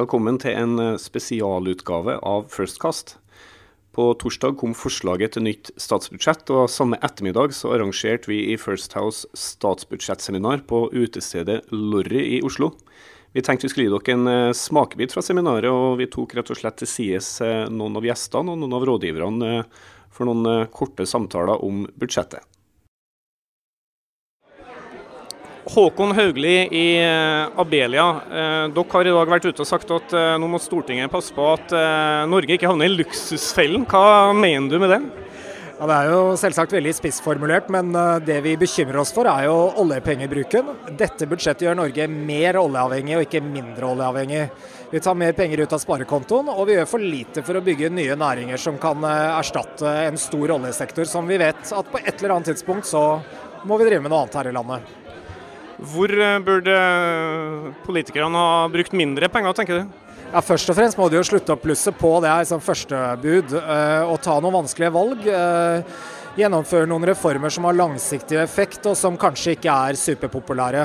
Velkommen til en eh, spesialutgave av Firstcast. På torsdag kom forslaget til nytt statsbudsjett, og samme ettermiddag så arrangerte vi i First House statsbudsjettseminar på utestedet Lorry i Oslo. Vi tenkte vi skulle gi dere en eh, smakebit fra seminaret, og vi tok rett og slett til sides eh, noen av gjestene og noen av rådgiverne for noen korte samtaler om budsjettet. Håkon Haugli i eh, Abelia, eh, dere har i dag vært ute og sagt at eh, nå må Stortinget passe på at Norge ikke havner i luksusfellen. Hva mener du med det? Ja, Det er jo selvsagt veldig spissformulert, men det vi bekymrer oss for er jo oljepengebruken. Dette budsjettet gjør Norge mer oljeavhengig og ikke mindre oljeavhengig. Vi tar mer penger ut av sparekontoen, og vi gjør for lite for å bygge nye næringer som kan erstatte en stor oljesektor, som vi vet at på et eller annet tidspunkt så må vi drive med noe annet her i landet. Hvor eh, burde politikerne ha brukt mindre penger, tenker du? Ja, Først og fremst må de jo slutte å plusse på, det er liksom førstebud. Eh, og ta noen vanskelige valg. Gjennomføre noen reformer som har langsiktig effekt, og som kanskje ikke er superpopulære.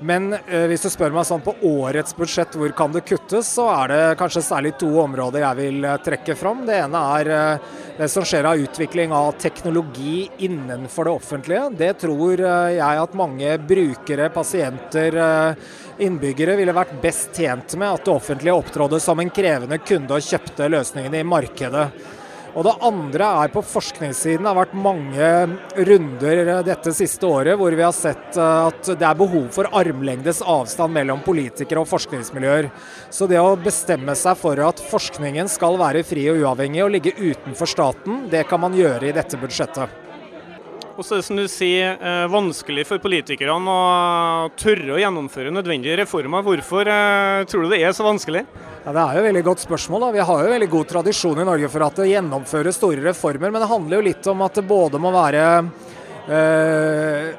Men eh, hvis du spør meg sånn på årets budsjett hvor kan det kuttes, så er det kanskje særlig to områder jeg vil eh, trekke fram. Det ene er eh, det som skjer av utvikling av teknologi innenfor det offentlige. Det tror eh, jeg at mange brukere, pasienter, eh, innbyggere ville vært best tjent med at det offentlige opptrådde som en krevende kunde og kjøpte løsningene i markedet. Og det andre er på forskningssiden. Det har vært mange runder dette siste året hvor vi har sett eh, at det er behov for armlengdes avstand mellom politikere og forskningsmiljøer. Så det å bestemme seg for at forskningen skal være fri og uavhengig og ligge utenfor staten, det kan man gjøre i dette budsjettet. Og så er det som du sier, eh, vanskelig for politikerne å tørre å gjennomføre nødvendige reformer. Hvorfor eh, tror du det er så vanskelig? Ja, Det er jo et veldig godt spørsmål. Da. Vi har jo veldig god tradisjon i Norge for at det gjennomføres store reformer. Men det handler jo litt om at det både må være øh,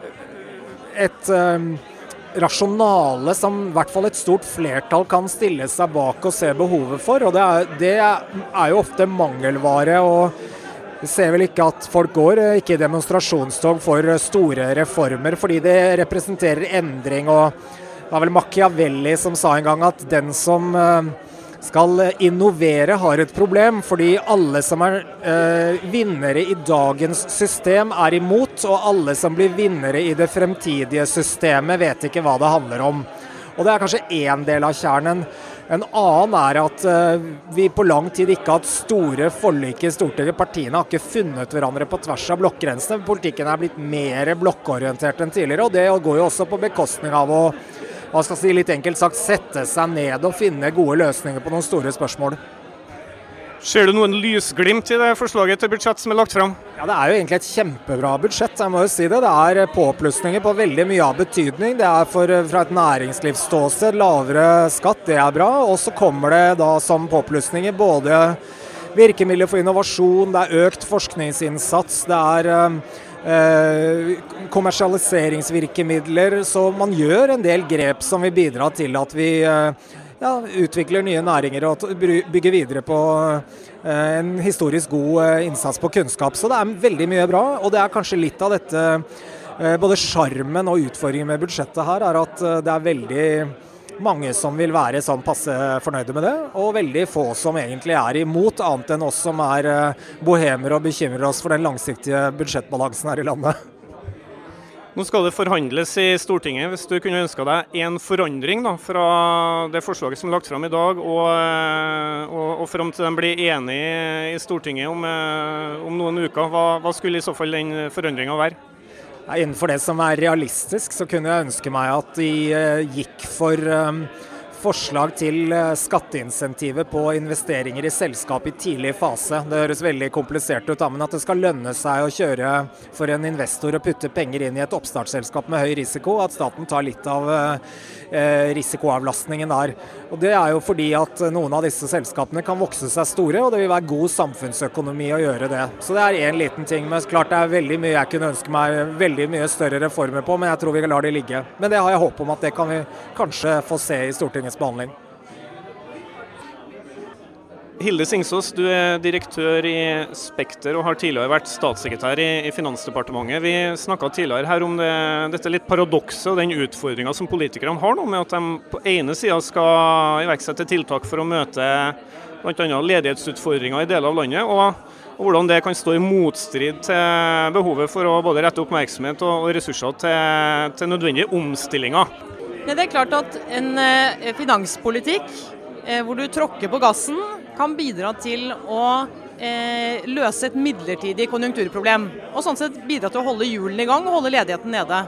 et øh, rasjonale som i hvert fall et stort flertall kan stille seg bak og se behovet for. Og det er, det er jo ofte mangelvare. og vi ser vel ikke at folk går ikke i demonstrasjonstog for store reformer, fordi det representerer endring. og Det var vel Machiavelli som sa en gang at den som skal innovere, har et problem. Fordi alle som er eh, vinnere i dagens system, er imot. Og alle som blir vinnere i det fremtidige systemet, vet ikke hva det handler om. Og Det er kanskje én del av kjernen. En annen er at uh, vi på lang tid ikke har hatt store forlik i Stortinget. Partiene har ikke funnet hverandre på tvers av blokkgrensene. Politikken er blitt mer blokkorientert enn tidligere. og Det går jo også på bekostning av å hva skal jeg si, litt enkelt sagt, sette seg ned og finne gode løsninger på noen store spørsmål. Ser du noen lysglimt i det forslaget til budsjett som er lagt fram? Ja, Det er jo egentlig et kjempebra budsjett, jeg må jo si det. Det er påplussinger på veldig mye av betydning. Det er for, fra et næringslivsståsted lavere skatt, det er bra. Og så kommer det da som påplussinger både virkemidler for innovasjon, det er økt forskningsinnsats, det er Eh, kommersialiseringsvirkemidler. Så man gjør en del grep som vil bidra til at vi eh, ja, utvikler nye næringer og bygger videre på eh, en historisk god innsats på kunnskap. Så det er veldig mye bra. Og det er kanskje litt av dette Både sjarmen og utfordringen med budsjettet her er at det er veldig mange som vil være sånn passe fornøyde med det, og veldig få som egentlig er imot, annet enn oss som er eh, bohemer og bekymrer oss for den langsiktige budsjettbalansen her i landet. Nå skal det forhandles i Stortinget. Hvis du kunne ønska deg en forandring da, fra det forslaget som er lagt fram i dag, og, eh, og, og fram til de blir enige i Stortinget om, eh, om noen uker, hva, hva skulle i så fall den forandringa være? Innenfor det som er realistisk, så kunne jeg ønske meg at de eh, gikk for forslag til eh, skatteinsentiver på investeringer i selskap i tidlig fase. Det høres veldig komplisert ut, men at det skal lønne seg å kjøre for en investor å putte penger inn i et oppstartsselskap med høy risiko, at staten tar litt av eh, risikoavlastningen der. Og Det er jo fordi at noen av disse selskapene kan vokse seg store, og det vil være god samfunnsøkonomi å gjøre det. Så det er én liten ting. Men klart det er veldig mye jeg kunne ønske meg veldig mye større reformer på, men jeg tror vi lar det ligge. Men det har jeg håp om at det kan vi kanskje få se i Stortinget Stortingets behandling. Hilde Singsås, du er direktør i Spekter og har tidligere vært statssekretær i, i Finansdepartementet. Vi snakka tidligere her om det, dette litt paradokset og den utfordringa som politikerne har nå, med at de på ene sida skal iverksette tiltak for å møte bl.a. ledighetsutfordringer i deler av landet, og, og, hvordan det kan stå i motstrid til behovet for å både rette oppmerksomhet og, og ressurser til, til nødvendige omstillinger. Ja, det er klart at en eh, finanspolitikk eh, hvor du tråkker på gassen, kan bidra til å eh, løse et midlertidig konjunkturproblem. Og sånn sett bidra til å holde hjulene i gang og holde ledigheten nede.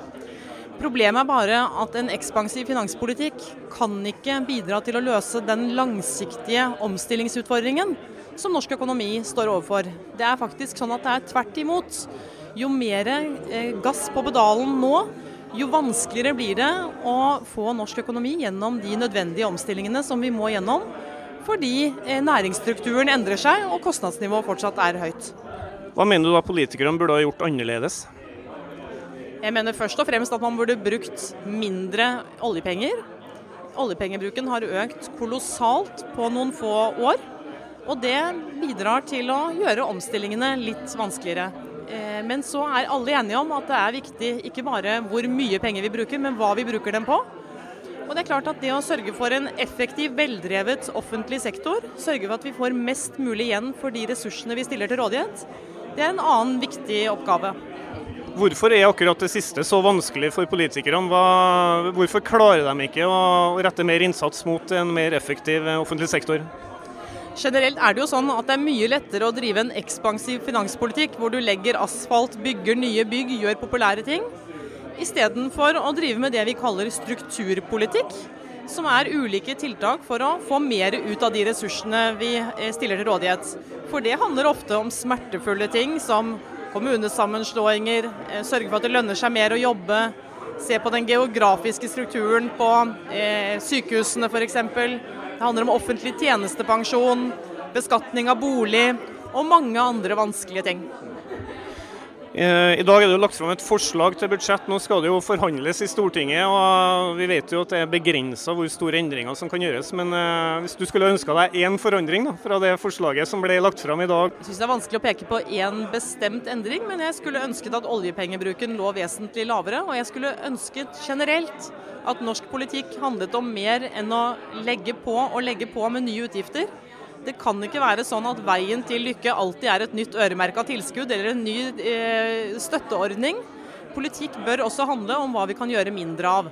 Problemet er bare at en ekspansiv finanspolitikk kan ikke bidra til å løse den langsiktige omstillingsutfordringen som norsk økonomi står overfor. Det er faktisk sånn at det er tvert imot. Jo mer gass på pedalen nå, jo vanskeligere blir det å få norsk økonomi gjennom de nødvendige omstillingene som vi må gjennom fordi eh, næringsstrukturen endrer seg og kostnadsnivået fortsatt er høyt. Hva mener du da politikerne burde ha gjort annerledes? Jeg mener først og fremst at man burde brukt mindre oljepenger. Oljepengebruken har økt kolossalt på noen få år. Og det bidrar til å gjøre omstillingene litt vanskeligere. Eh, men så er alle enige om at det er viktig ikke bare hvor mye penger vi bruker, men hva vi bruker dem på. Og det er klart at det å sørge for en effektiv, veldrevet offentlig sektor, sørge for at vi får mest mulig igjen for de ressursene vi stiller til rådighet, det er en annen viktig oppgave. Hvorfor er akkurat det siste så vanskelig for politikerne? Hva, hvorfor klarer de ikke å rette mer innsats mot en mer effektiv offentlig sektor? Generelt er det jo sånn at det er mye lettere å drive en ekspansiv finanspolitikk, hvor du legger asfalt, bygger nye bygg, gjør populære ting istedenfor å drive med det vi kaller strukturpolitikk. Som er ulike tiltak for å få mer ut av de ressursene vi eh, stiller til rådighet. For det handler ofte om smertefulle ting som kommunesammenslåinger, eh, sørge for at det lønner seg mer å jobbe, se på den geografiske strukturen på eh, sykehusene f.eks. Det handler om offentlig tjenestepensjon, beskatning av bolig og mange andre vanskelige ting. Eh, I dag er det jo lagt fram et forslag til budsjett. Nå skal det jo forhandles i Stortinget. og Vi vet jo at det er begrensa hvor store endringer som kan gjøres. Men eh, hvis du skulle ønska deg én forandring da, fra det forslaget som ble lagt fram i dag? Jeg syns det er vanskelig å peke på én bestemt endring, men jeg skulle ønsket at oljepengebruken lå vesentlig lavere. Og jeg skulle ønsket generelt at norsk politikk handlet om mer enn å legge på og legge på med nye utgifter. Det kan ikke være sånn at veien til lykke alltid er et nytt øremerka tilskudd eller en ny eh, støtteordning. Politikk bør også handle om hva vi kan gjøre mindre av.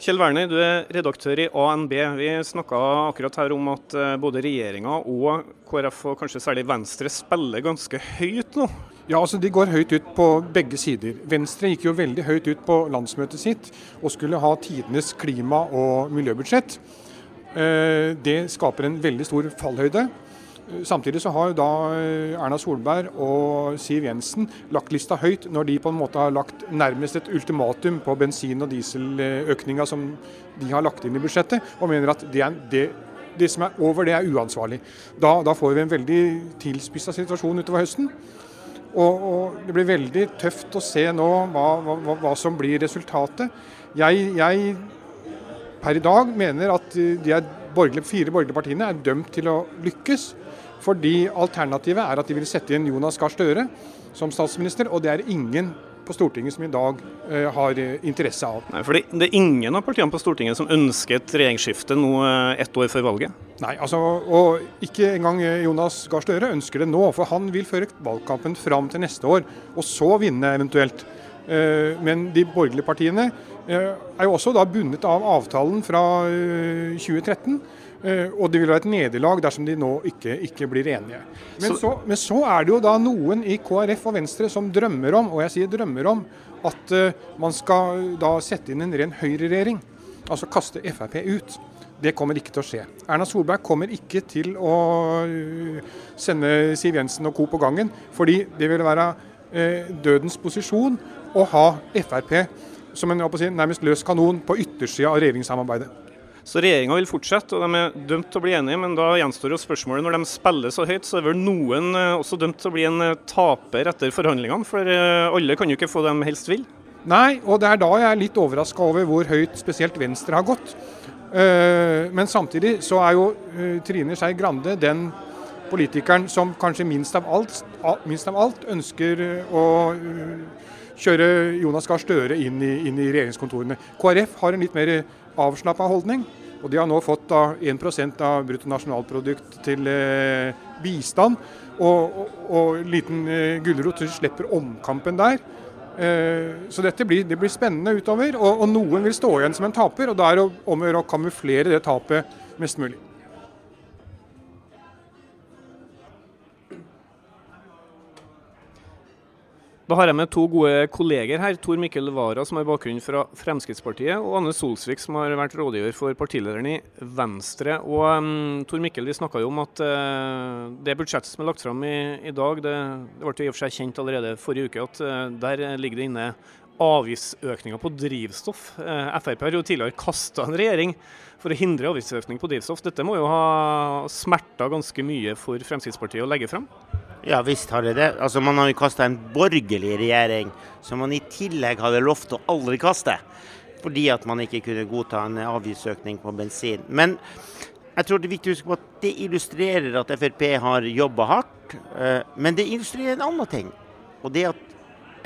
Kjell Werner, du er redaktør i ANB. Vi snakka akkurat her om at eh, både regjeringa og KrF, og kanskje særlig Venstre, spiller ganske høyt nå. Ja, altså De går høyt ut på begge sider. Venstre gikk jo veldig høyt ut på landsmøtet sitt og skulle ha tidenes klima- og miljøbudsjett. Eh, det skaper en veldig stor fallhøyde. Samtidig så har jo da eh, Erna Solberg og Siv Jensen lagt lista høyt når de på en måte har lagt nærmest et ultimatum på bensin- og dieseløkninga som de har lagt inn i budsjettet, og mener at det, er, det, det som er over, det er uansvarlig. Da, da får vi en veldig tilspissa situasjon utover høsten. Og, og, Det blir veldig tøft å se nå hva, hva, hva som blir resultatet. Jeg, jeg, per i dag mener at de borgerlige, fire borgerlige partiene er dømt til å lykkes. Fordi alternativet er at de vil sette inn Jonas Gahr Støre som statsminister, og det er ingen på Stortinget som i dag uh, har uh, interesse av. Nei, for Det er ingen av partiene på Stortinget som ønsker et regjeringsskifte nå uh, ett år før valget? Nei, altså, og ikke engang Jonas Gahr Støre ønsker det nå. For han vil føre valgkampen fram til neste år, og så vinne eventuelt. Men de borgerlige partiene er jo også da bundet av avtalen fra 2013. Eh, og det vil være et nederlag dersom de nå ikke, ikke blir enige. Men så, men så, er det jo da noen i KrF og Venstre som drømmer om, og jeg sier drømmer om, at uh, man skal da sette inn en ren høyreregjering. Altså kaste Frp ut. Det kommer ikke til å skje. Erna Solberg kommer ikke til å sende Siv Jensen og co. på gangen, fordi det vil være dødens posisjon å ha Frp som en si, nærmest løs kanon på yttersida av regjeringssamarbeidet. Så regjeringa vil fortsette, og de er dømt til å bli enige. Men da gjenstår jo spørsmålet, når de spiller så høyt, så er vel noen eh, også dømt til å bli en eh, taper etter forhandlingene? For eh, alle kan jo ikke få dem helst vil? Nei, og det er da jeg er litt overraska over hvor høyt spesielt Venstre har gått. Men samtidig så er jo Trine Skei Grande den politikeren som kanskje minst av alt, minst av alt ønsker å kjøre Jonas Gahr Støre inn i, inn i regjeringskontorene. KrF har en litt mer avslappa holdning. Og de har nå fått da 1% av bruttonasjonalprodukt til eh, bistand. Og, og, og liten eh, gulrot, slipper omkampen der. Eh, så dette blir, det blir spennende utover. Og, og, noen vil stå igjen som en taper. Og da er det om å gjøre å kamuflere det tapet mest mulig. Da har jeg med to gode kolleger her. Tor Mikkel Wara, som har bakgrunn fra Fremskrittspartiet, og Anne Solsvik, som har vært rådgiver for partilederen i Venstre. Og um, Tor Mikkel, vi snakka jo om at uh, det budsjettet som er lagt fram i, i dag, det, det, ble i og for seg kjent allerede forrige uke at uh, der ligger det inne avgiftsøkninger på drivstoff. Uh, Frp har jo tidligere kasta en regjering for å hindre avgiftsøkning på drivstoff. Dette må jo ha smerta ganske mye for Fremskrittspartiet å legge fram? Ja visst har det det. Altså Man har jo kasta en borgerlig regjering som man i tillegg hadde lovt å aldri kaste. Fordi at man ikke kunne godta en avgiftsøkning på bensin. Men jeg tror det er viktig å huske på at det illustrerer at Frp har jobba hardt. Eh, men det illustrerer en annen ting. Og det at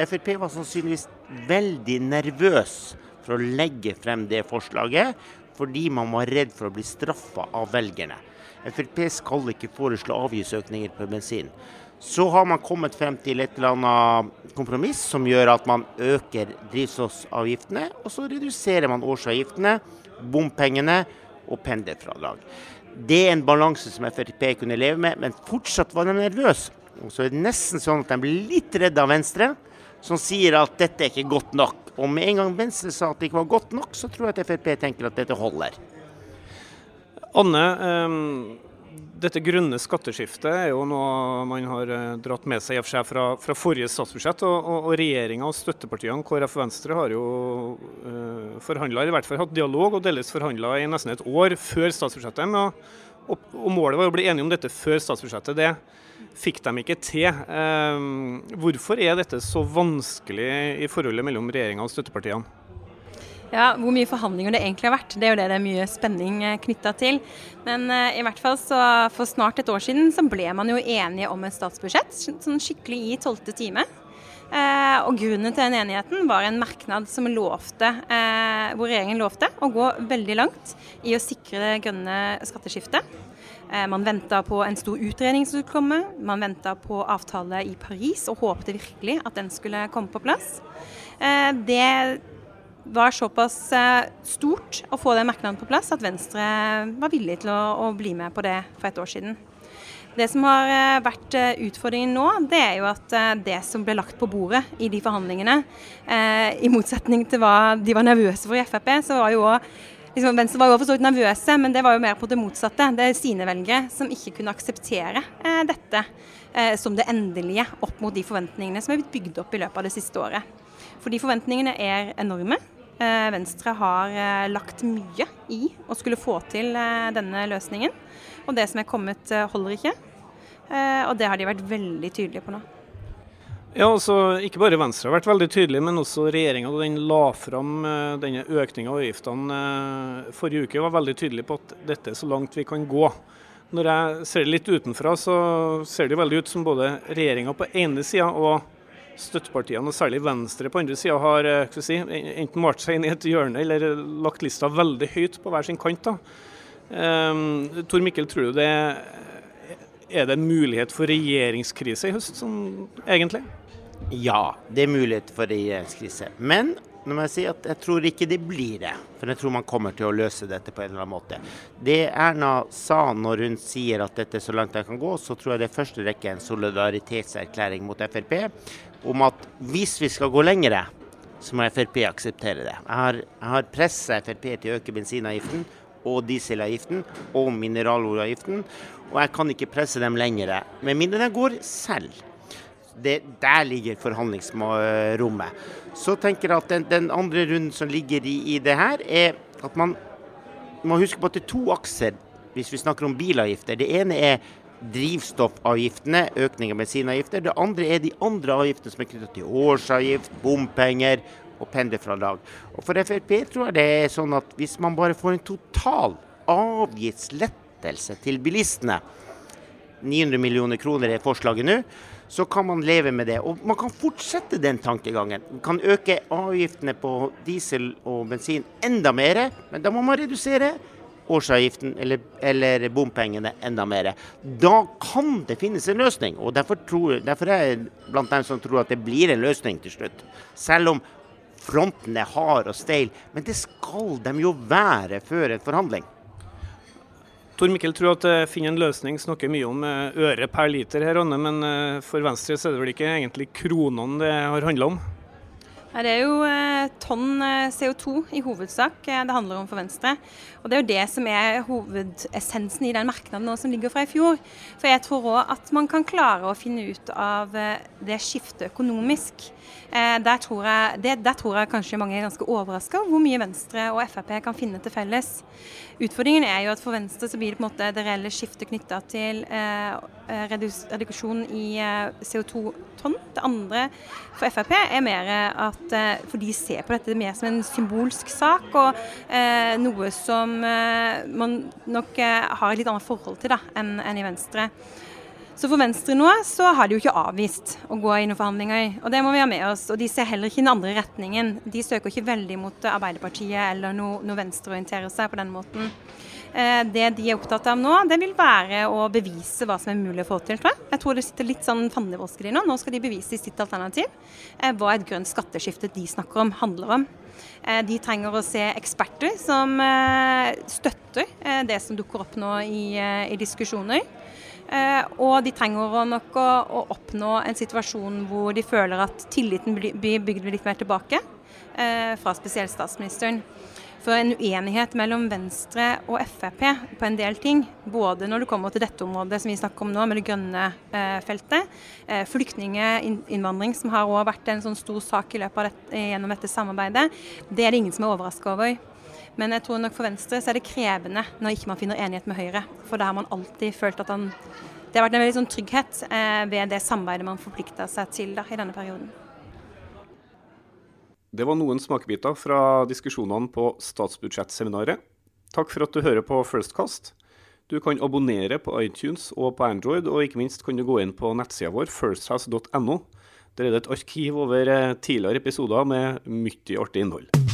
Frp var sannsynligvis veldig nervøs for å legge frem det forslaget, fordi man var redd for å bli straffa av velgerne. Frp skal ikke foreslå avgiftsøkninger på bensin. Så har man kommet frem til et eller annet kompromiss som gjør at man øker drivstoffavgiftene, og så reduserer man årsavgiftene, bompengene og pendlerfradrag. Det er en balanse som Frp kunne leve med, men fortsatt var de nervøse. Og så er det nesten sånn at de blir litt redde av Venstre, som sier at dette er ikke godt nok. Og med en gang Venstre sa at det ikke var godt nok, så tror jeg at Frp tenker at dette holder. Anne, um dette grønne skatteskiftet er jo noe man har eh, dratt med seg fra, fra forrige statsbudsjett. og, og, og Regjeringa og støttepartiene KrF og Venstre har jo eh, forhandla, i hvert fall hatt dialog og delvis forhandla i nesten et år før statsbudsjettet. Med, og, og, Målet var å bli enige om dette før statsbudsjettet. Det fikk de ikke til. Uh, hvorfor er dette så vanskelig i forholdet mellom regjeringa og støttepartiene? Ja, Hvor mye forhandlinger det egentlig har vært, det er jo det det er mye spenning eh, knytta til. Men uh, i hvert fall så for snart et år siden så ble man jo enige om et statsbudsjett, sånn skikkelig i tolvte time. Eh, og Grunnen til den enigheten var en merknad som lovte, eh, hvor regjeringen lovte å gå veldig langt i å sikre det grønne skatteskiftet. Man venta på en stor utredning som skulle komme. Man venta på avtale i Paris og håpte virkelig at den skulle komme på plass. Det var såpass eh, stort å få den merknaden på plass at Venstre var villig til å, å, bli med på det for et år siden. Det som har eh, vært eh, utfordringen nå, det er jo at det som ble lagt på bordet i de forhandlingene, i motsetning til hva de var nervøse for i Frp, så var jo liksom, Venstre var jo for så vidt nervøse, men det var jo mer på det motsatte. Det er sine velgere som ikke kunne akseptere dette som det endelige opp mot de forventningene som er blitt bygd opp i løpet av det siste året. For de forventningene er enorme. Eh, Venstre har eh, lagt mye i å skulle få til eh, denne løsningen. Og det som er kommet, holder ikke. Og det har de vært veldig tydelige på nå. Ja, altså Ikke bare Venstre har vært veldig tydelig, men også regjeringa da den la fram denne økninga av avgiftene forrige uke, var veldig tydelig på at dette er så langt vi kan gå. Når jeg ser det litt utenfra, så ser det veldig ut som både regjeringa på ene sida og støttepartiene, og særlig Venstre på andre sida, har eh, si, enten malt seg inn i et hjørne eller lagt lista veldig høyt på hver sin kant. Um, Tor Mikkel, tror du det er det en mulighet for regjeringskrise i høst, sånn, egentlig? Ja, det er mulighet for regjeringskrise. Men nå må jeg si at jeg tror ikke det blir det. For jeg tror man kommer til å løse dette på en eller annen måte. Det Erna sa når hun sier at dette er så langt jeg kan gå, så tror jeg det er første rekke en solidaritetserklæring mot Frp om at hvis vi skal gå lengre, så må Frp akseptere det. Jeg har, jeg har pressa Frp til å øke bensinavgiften og dieselavgiften og mineraloljeavgiften, og jeg kan ikke presse dem lenger, med mindre de går selv. Det, der ligger forhandlingsrommet. Så tenker jeg at den, den andre runden som ligger i, i, det her, er at man må huske på at det er to akser hvis vi snakker om bilavgifter. Det ene er drivstoffavgiftene, økning av bensinavgifter. Det andre er de andre avgiftene som er knyttet til årsavgift, bompenger og pendlerfradrag. Og For Frp tror jeg det er sånn at hvis man bare får en total avgiftslettelse til bilistene, 900 millioner kroner er forslaget nå, så kan man leve med det. Og man kan fortsette den tankegangen. Man kan øke avgiftene på diesel og bensin enda mer, men da må man redusere årsavgiften eller, eller bompengene enda mer. Da kan det finnes en løsning. og Derfor, tror, derfor er jeg blant dem som tror at det blir en løsning til slutt. Selv om fronten er hard og steil. Men det skal de jo være før en forhandling. Tor Mikkel tror at det finner en løsning snakker mye om uh, øre per liter her, Anne, men uh, for Venstre så er det vel ikke egentlig kronene det har handla om? Det er jo tonn CO2 i hovedsak det handler om for Venstre. Og Det er jo det som er hovedessensen i den merknaden som ligger fra i fjor. For jeg tror òg at man kan klare å finne ut av det skiftet økonomisk. Eh, der tror, jeg, det, der tror jeg kanskje mange er ganske overraska over hvor mye Venstre og Frp kan finne til felles. Utfordringen er jo at for Venstre så blir det på en måte det reelle skiftet knytta til eh, eh reduksjon i eh, CO2-tonn. Det andre for Frp er mer at eh, for de ser på dette mer som en symbolsk sak, og eh, noe som man nok har et litt annet forhold til da, enn en i Venstre. Så for Venstre nå så har de jo ikke avvist å gå inn i forhandlinger, og det må vi ha med oss. Og de ser heller ikke den andre retningen. De søker ikke veldig mot Arbeiderpartiet eller noe, noe venstreorienterer seg på den måten. Eh, det de er opptatt av nå, det vil være å bevise hva som er mulig å få til, tror jeg. Jeg tror det sitter litt sånn fandenivoldskere i nå. Nå skal de bevise i sitt alternativ eh, hva et grønt skatteskifte de snakker om, handler om. Eh, de trenger å se eksperter som eh, støtter eh, det som dukker opp nå i, i diskusjoner. Eh, og de trenger nok å, å, oppnå en situasjon hvor de føler at tilliten blir bygd litt mer tilbake, eh, fra spesielt statsministeren. For en uenighet mellom Venstre og Frp på en del ting, både når det kommer til dette området som vi snakker om nå, med det grønne eh, feltet, eh, flyktninginnvandring, som har også vært en sånn stor sak i løpet av dette, gjennom dette samarbeidet, det er det ingen som er overraska over. Men jeg tror nok for Venstre så er det krevende når ikke man finner enighet med Høyre. For da har man alltid følt at han Det har vært en veldig sånn trygghet eh, ved det samarbeidet man forplikta seg til da, i denne perioden. Det var noen smakebiter fra diskusjonene på statsbudsjettseminaret. Takk for at du hører på Firstcast. Du kan abonnere på iTunes og på Android, og ikke minst kan du gå inn på nettsida vår firsthouse.no. Der er det et arkiv over eh, tidligere episoder med mye artig innhold.